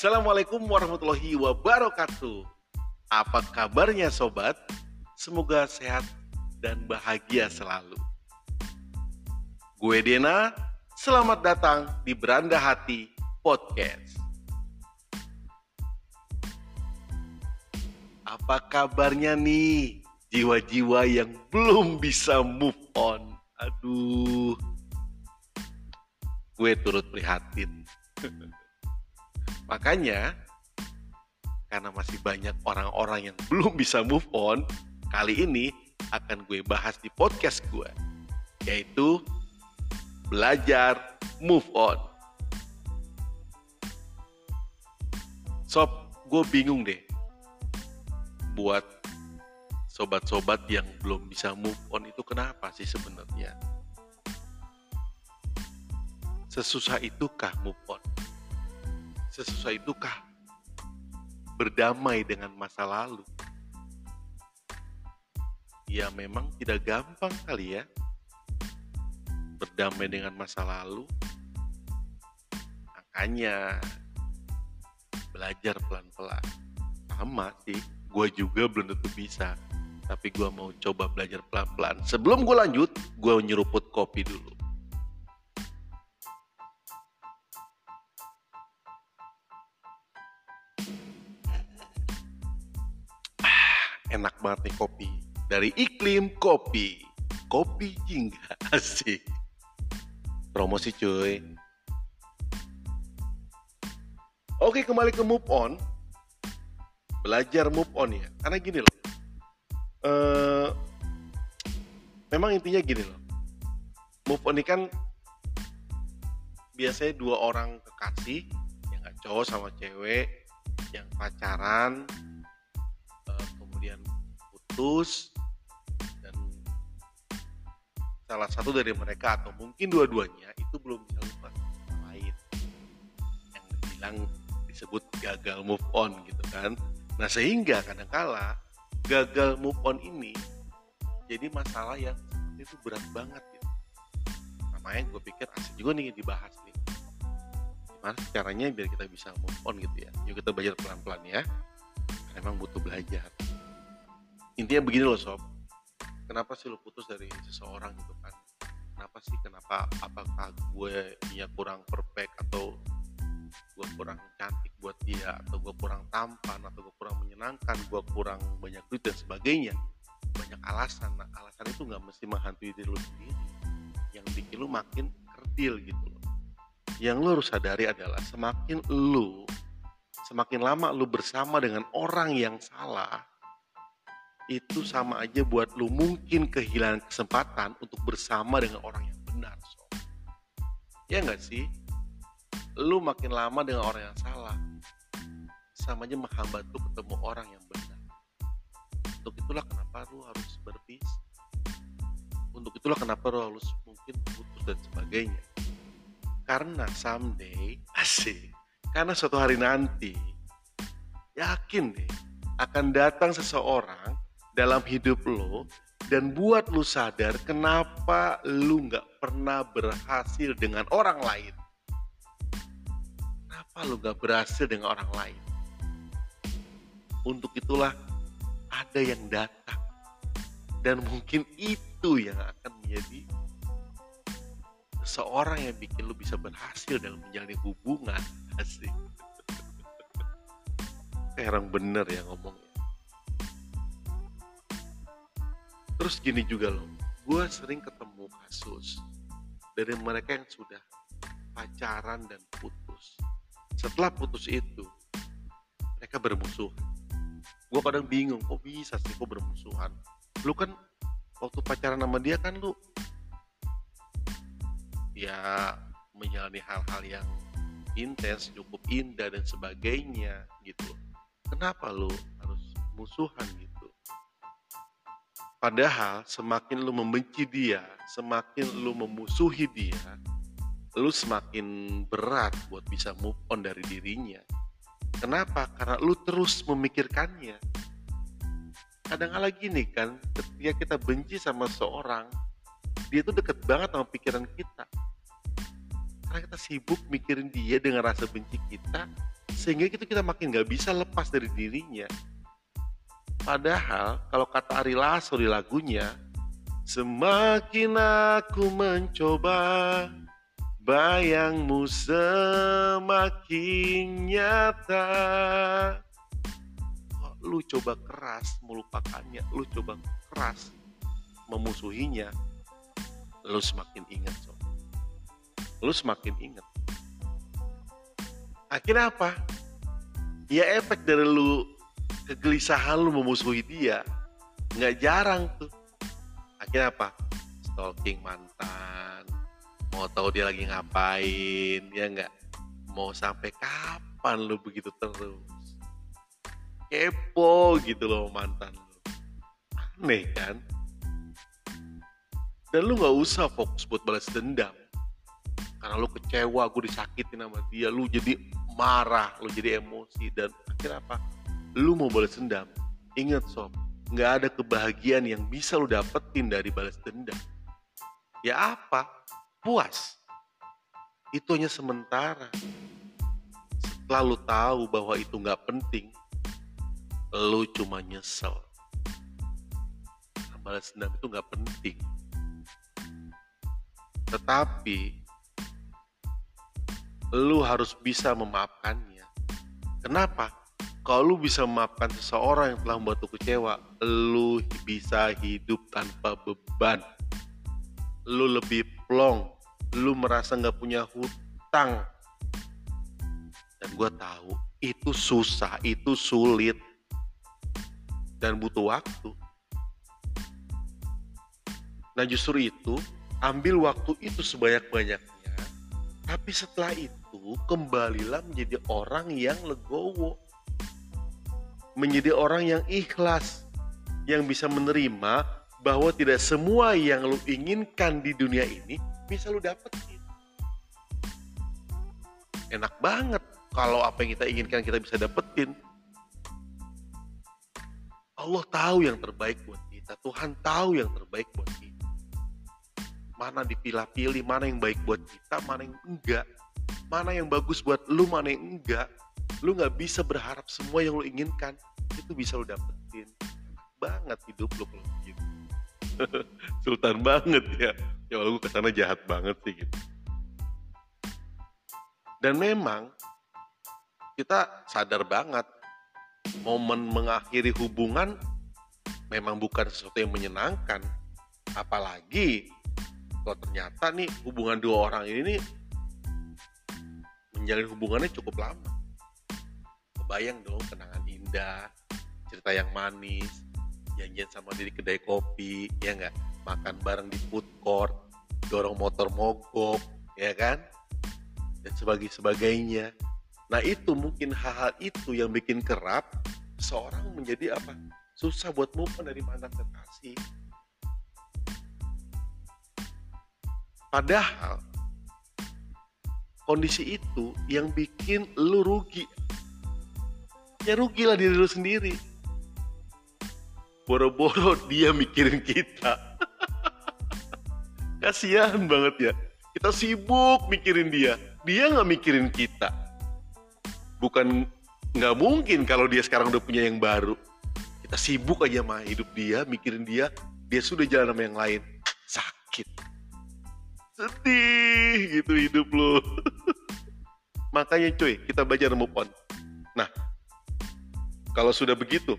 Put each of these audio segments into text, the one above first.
Assalamualaikum warahmatullahi wabarakatuh. Apa kabarnya sobat? Semoga sehat dan bahagia selalu. Gue Dena, selamat datang di Beranda Hati Podcast. Apa kabarnya nih jiwa-jiwa yang belum bisa move on? Aduh, gue turut prihatin. Makanya, karena masih banyak orang-orang yang belum bisa move on, kali ini akan gue bahas di podcast gue, yaitu belajar move on. Sob, gue bingung deh buat sobat-sobat yang belum bisa move on itu kenapa sih sebenarnya? Sesusah itukah move on? Sesusah itukah berdamai dengan masa lalu? Ya memang tidak gampang kali ya berdamai dengan masa lalu. Makanya belajar pelan-pelan. Sama sih, gue juga belum tentu bisa. Tapi gue mau coba belajar pelan-pelan. Sebelum gue lanjut, gue nyeruput kopi dulu. Enak banget nih kopi. Dari iklim kopi. Kopi jingga asik. Promosi cuy. Oke kembali ke move on. Belajar move on ya. Karena gini loh. Uh, memang intinya gini loh. Move on ini kan biasanya dua orang kekasih yang gak cowok sama cewek yang pacaran putus. Dan salah satu dari mereka atau mungkin dua-duanya itu belum bisa lupa sama lain. Yang bilang disebut gagal move on gitu kan. Nah sehingga kadangkala gagal move on ini jadi masalah yang itu berat banget gitu. Namanya gue pikir asik juga nih dibahas nih. Gimana caranya biar kita bisa move on gitu ya? Yuk kita belajar pelan-pelan ya. Emang butuh belajar intinya begini loh sob. Kenapa sih lo putus dari seseorang gitu kan? Kenapa sih? Kenapa? Apakah gue dia kurang perfect atau gue kurang cantik buat dia? Atau gue kurang tampan? Atau gue kurang menyenangkan? Gue kurang banyak duit dan sebagainya? Banyak alasan. Nah alasan itu nggak mesti menghantui diri lo sendiri. Yang bikin lo makin kerdil gitu loh. Yang lo harus sadari adalah semakin lo semakin lama lo bersama dengan orang yang salah itu sama aja buat lu mungkin kehilangan kesempatan untuk bersama dengan orang yang benar so. ya nggak sih? Lu makin lama dengan orang yang salah sama aja menghambat lu ketemu orang yang benar. Untuk itulah kenapa lu harus berpisah. Untuk itulah kenapa lu harus mungkin putus dan sebagainya. Karena someday asik karena suatu hari nanti yakin deh akan datang seseorang dalam hidup lo dan buat lu sadar kenapa lu nggak pernah berhasil dengan orang lain. Kenapa lu nggak berhasil dengan orang lain? Untuk itulah ada yang datang dan mungkin itu yang akan menjadi seorang yang bikin lu bisa berhasil dalam menjalani hubungan asik. Kayak bener ya ngomongnya. Terus gini juga loh, gue sering ketemu kasus dari mereka yang sudah pacaran dan putus. Setelah putus itu, mereka bermusuhan. Gue kadang bingung, kok bisa sih kok bermusuhan? Lu kan waktu pacaran sama dia kan lu ya menjalani hal-hal yang intens, cukup indah dan sebagainya gitu. Kenapa lu harus musuhan gitu? Padahal semakin lu membenci dia, semakin lu memusuhi dia, lu semakin berat buat bisa move on dari dirinya. Kenapa? Karena lu terus memikirkannya. Kadang-kadang gini kan, ketika kita benci sama seorang, dia tuh deket banget sama pikiran kita. karena kita sibuk mikirin dia dengan rasa benci kita sehingga itu kita makin nggak bisa lepas dari dirinya padahal kalau kata Ari Lasso di lagunya semakin aku mencoba bayangmu semakin nyata. Kok lu coba keras melupakannya lu coba keras memusuhinya lu semakin ingat so lu semakin ingat. Akhirnya apa? Ya efek dari lu kegelisahan lu memusuhi dia nggak jarang tuh. Akhirnya apa? Stalking mantan mau tahu dia lagi ngapain ya nggak? Mau sampai kapan lu begitu terus? Kepo gitu loh mantan lu. Aneh kan? Dan lu nggak usah fokus buat balas dendam. Karena lu kecewa gue disakitin sama dia lu jadi marah lu jadi emosi dan akhirnya apa lu mau balas dendam. Ingat sob nggak ada kebahagiaan yang bisa lu dapetin dari balas dendam. Ya apa? Puas. Itu hanya sementara. Setelah lu tahu bahwa itu nggak penting lu cuma nyesel. Balas dendam itu nggak penting. Tetapi lu harus bisa memaafkannya. Kenapa? Kalau lu bisa memaafkan seseorang yang telah membuat lu kecewa, lu bisa hidup tanpa beban. Lu lebih plong, lu merasa nggak punya hutang. Dan gue tahu itu susah, itu sulit, dan butuh waktu. Nah justru itu, ambil waktu itu sebanyak-banyaknya. Tapi setelah itu, kembalilah menjadi orang yang legowo menjadi orang yang ikhlas yang bisa menerima bahwa tidak semua yang lu inginkan di dunia ini bisa lu dapetin. Enak banget kalau apa yang kita inginkan kita bisa dapetin. Allah tahu yang terbaik buat kita Tuhan tahu yang terbaik buat kita. Mana dipilah-pilih mana yang baik buat kita mana yang enggak. Mana yang bagus buat lu mana yang enggak lu nggak bisa berharap semua yang lu inginkan itu bisa lu dapetin. Banget hidup lu kalau begitu sultan banget ya. Ya kalau gue ke sana jahat banget sih gitu. Dan memang kita sadar banget momen mengakhiri hubungan memang bukan sesuatu yang menyenangkan. Apalagi kalau ternyata nih hubungan dua orang ini nih menjalin hubungannya cukup lama kebayang dong kenangan indah cerita yang manis janjian sama diri kedai kopi ya nggak? Makan bareng di food court dorong motor mogok ya kan? Dan sebagainya sebagainya. Nah itu mungkin hal-hal itu yang bikin kerap seorang menjadi apa? Susah buat move dari mantan kekasih. Padahal kondisi itu yang bikin lu rugi ya rugilah diri lu sendiri. Boro-boro dia mikirin kita. Kasihan banget ya. Kita sibuk mikirin dia. Dia nggak mikirin kita. Bukan nggak mungkin kalau dia sekarang udah punya yang baru. Kita sibuk aja mah hidup dia mikirin dia. Dia sudah jalan sama yang lain. Sakit. Sedih gitu hidup lo makanya cuy kita belajar move on kalau sudah begitu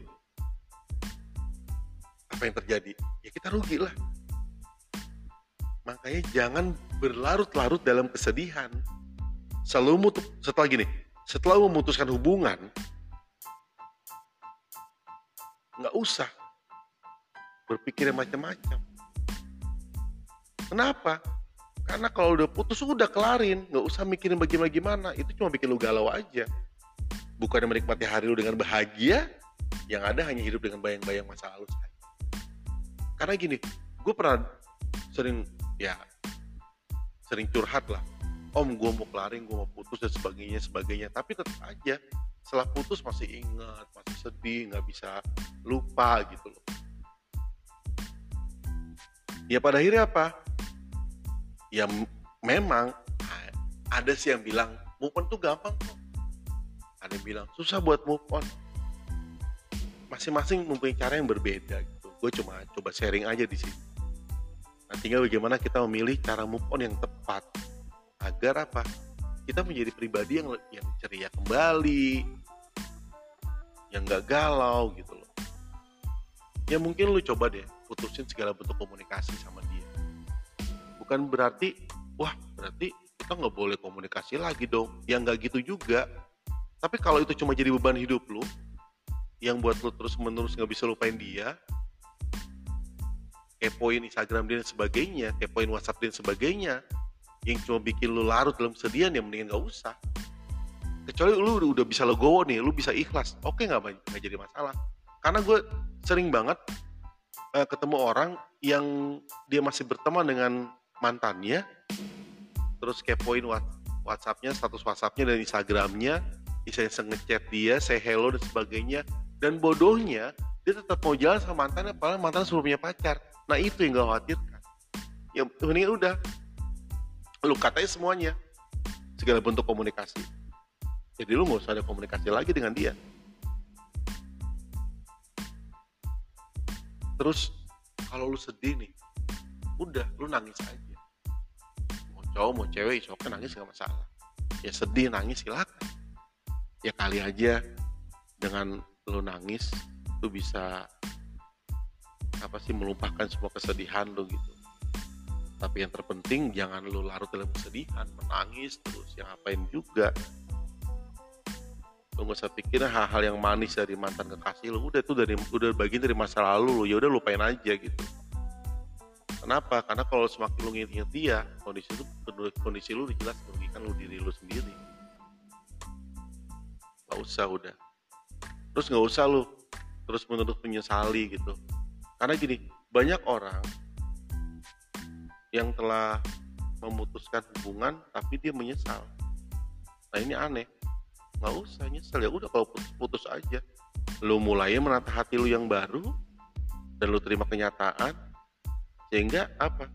apa yang terjadi? Ya kita rugi lah. Makanya jangan berlarut-larut dalam kesedihan. Selalu mutu, setelah gini setelah memutuskan hubungan nggak usah berpikir macam-macam. Kenapa? Karena kalau udah putus udah kelarin, nggak usah mikirin bagaimana gimana. Itu cuma bikin lu galau aja. Bukan menikmati hari lu dengan bahagia, yang ada hanya hidup dengan bayang-bayang masa lalu. Karena gini, gue pernah sering ya sering curhat lah. Om, gue mau kelarin, gue mau putus dan sebagainya, sebagainya. Tapi tetap aja, setelah putus masih ingat, masih sedih, nggak bisa lupa gitu loh. Ya pada akhirnya apa? ya memang ada sih yang bilang move tuh gampang ada yang bilang susah buat move on. Masing-masing mempunyai cara yang berbeda gitu. Gue cuma coba sharing aja di sini. Nah tinggal bagaimana kita memilih cara move on yang tepat. Agar apa? Kita menjadi pribadi yang yang ceria kembali. Yang gak galau gitu loh. Ya mungkin lu coba deh putusin segala bentuk komunikasi sama dia. Bukan berarti wah berarti kita nggak boleh komunikasi lagi dong. Ya nggak gitu juga tapi kalau itu cuma jadi beban hidup lu yang buat lu terus menerus nggak bisa lupain dia kepoin Instagram dia dan sebagainya kepoin WhatsApp dia dan sebagainya yang cuma bikin lu larut dalam kesedihan ya mendingan gak usah. Kecuali lu udah bisa legowo nih lu bisa ikhlas oke nggak nggak jadi masalah. Karena gue sering banget uh, ketemu orang yang dia masih berteman dengan mantannya terus kepoin WhatsAppnya status WhatsAppnya dan Instagramnya iseng ngechat dia say hello dan sebagainya. Dan bodohnya dia tetap mau jalan sama mantannya padahal mantan punya pacar. Nah itu yang gak khawatirkan. Ya mendingan udah. Lu katain semuanya. Segala bentuk komunikasi. Jadi lu nggak usah ada komunikasi lagi dengan dia. Terus kalau lu sedih nih udah lu nangis aja. Mau cowok mau cewek cowok nangis gak masalah. Ya sedih nangis silakan ya kali aja dengan lu nangis lu bisa apa sih melupakan semua kesedihan lu gitu. Tapi yang terpenting jangan lu larut dalam kesedihan menangis terus yang apain juga. Lu gak usah pikir hal-hal yang manis dari mantan kekasih lu. Udah itu dari udah bagian dari masa lalu lu. Ya udah lupain aja gitu. Kenapa? Karena kalau semakin lu nginget dia kondisi lu kondisi lu jelas merugikan lu diri lu sendiri gak usah udah. Terus nggak usah lu terus menerus menyesali gitu. Karena gini banyak orang yang telah memutuskan hubungan tapi dia menyesal. Nah ini aneh. Nggak usah nyesel. Ya udah kalau putus, putus aja. Lu mulai menata hati lu yang baru dan lu terima kenyataan sehingga apa?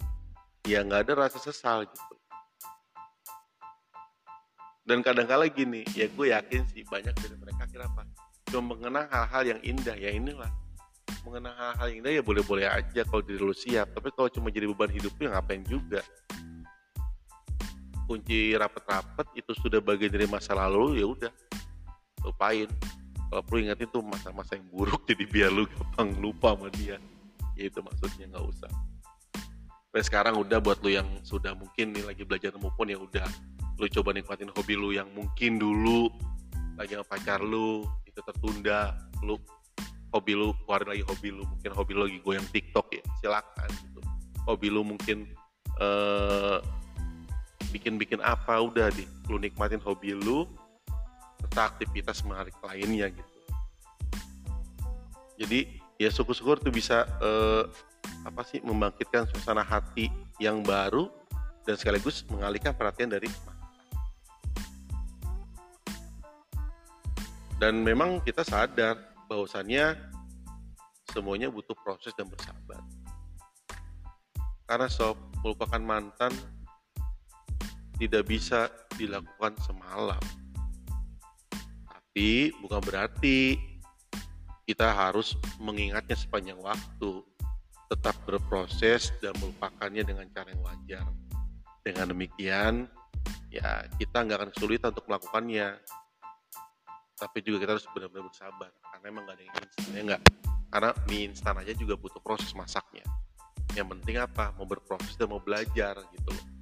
Ya nggak ada rasa sesal gitu dan kadang-kala gini ya gue yakin sih banyak dari mereka kira apa? Cuma mengenang hal-hal yang indah ya inilah. Mengenang hal-hal indah ya boleh-boleh aja kalau diri lu siap. Tapi kalau cuma jadi beban hidup ya ngapain juga? Kunci rapet-rapet itu sudah bagian dari masa lalu ya udah. Lupain. Kalau perlu ingat itu masa-masa yang buruk jadi biar lu gampang lupa sama dia. Ya itu maksudnya nggak usah. Tapi sekarang udah buat lu yang sudah mungkin nih lagi belajar on ya udah lu coba nikmatin hobi lu yang mungkin dulu lagi sama pacar lu itu tertunda lu hobi lu keluarin lagi hobi lu mungkin hobi lu lagi goyang TikTok ya silakan gitu. Hobi lu mungkin uh, bikin-bikin apa udah deh lu nikmatin hobi lu serta aktivitas menarik lainnya gitu. Jadi ya syukur-syukur tuh bisa uh, apa sih membangkitkan suasana hati yang baru dan sekaligus mengalihkan perhatian dari dan memang kita sadar bahwasannya semuanya butuh proses dan bersabar. Karena sob, melupakan mantan tidak bisa dilakukan semalam. Tapi bukan berarti kita harus mengingatnya sepanjang waktu. Tetap berproses dan melupakannya dengan cara yang wajar. Dengan demikian, ya kita nggak akan kesulitan untuk melakukannya tapi juga kita harus benar-benar bersabar karena emang gak ada yang instan ya enggak karena mie instan aja juga butuh proses masaknya. Yang penting apa? Mau berproses dan mau belajar gitu. Loh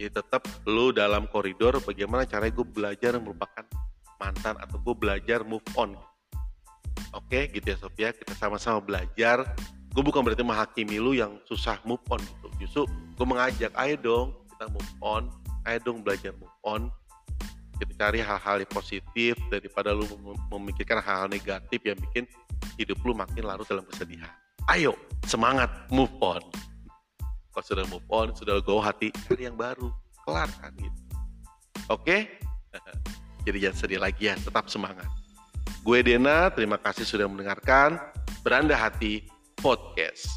jadi tetap lu dalam koridor bagaimana caranya gue belajar melupakan mantan atau gue belajar move on. Oke gitu ya Sofia kita sama-sama belajar. Gue bukan berarti menghakimi lu yang susah move on gitu. Justru gue mengajak ayo dong kita move on. Ayo dong belajar move on kita cari hal-hal yang positif daripada lu memikirkan hal-hal negatif yang bikin hidup lu makin larut dalam kesedihan. Ayo, semangat, move on. Kalau sudah move on, sudah go hati, cari yang baru, kelar kan gitu. Oke? Jadi jangan sedih lagi ya, tetap semangat. Gue Dena, terima kasih sudah mendengarkan Beranda Hati Podcast.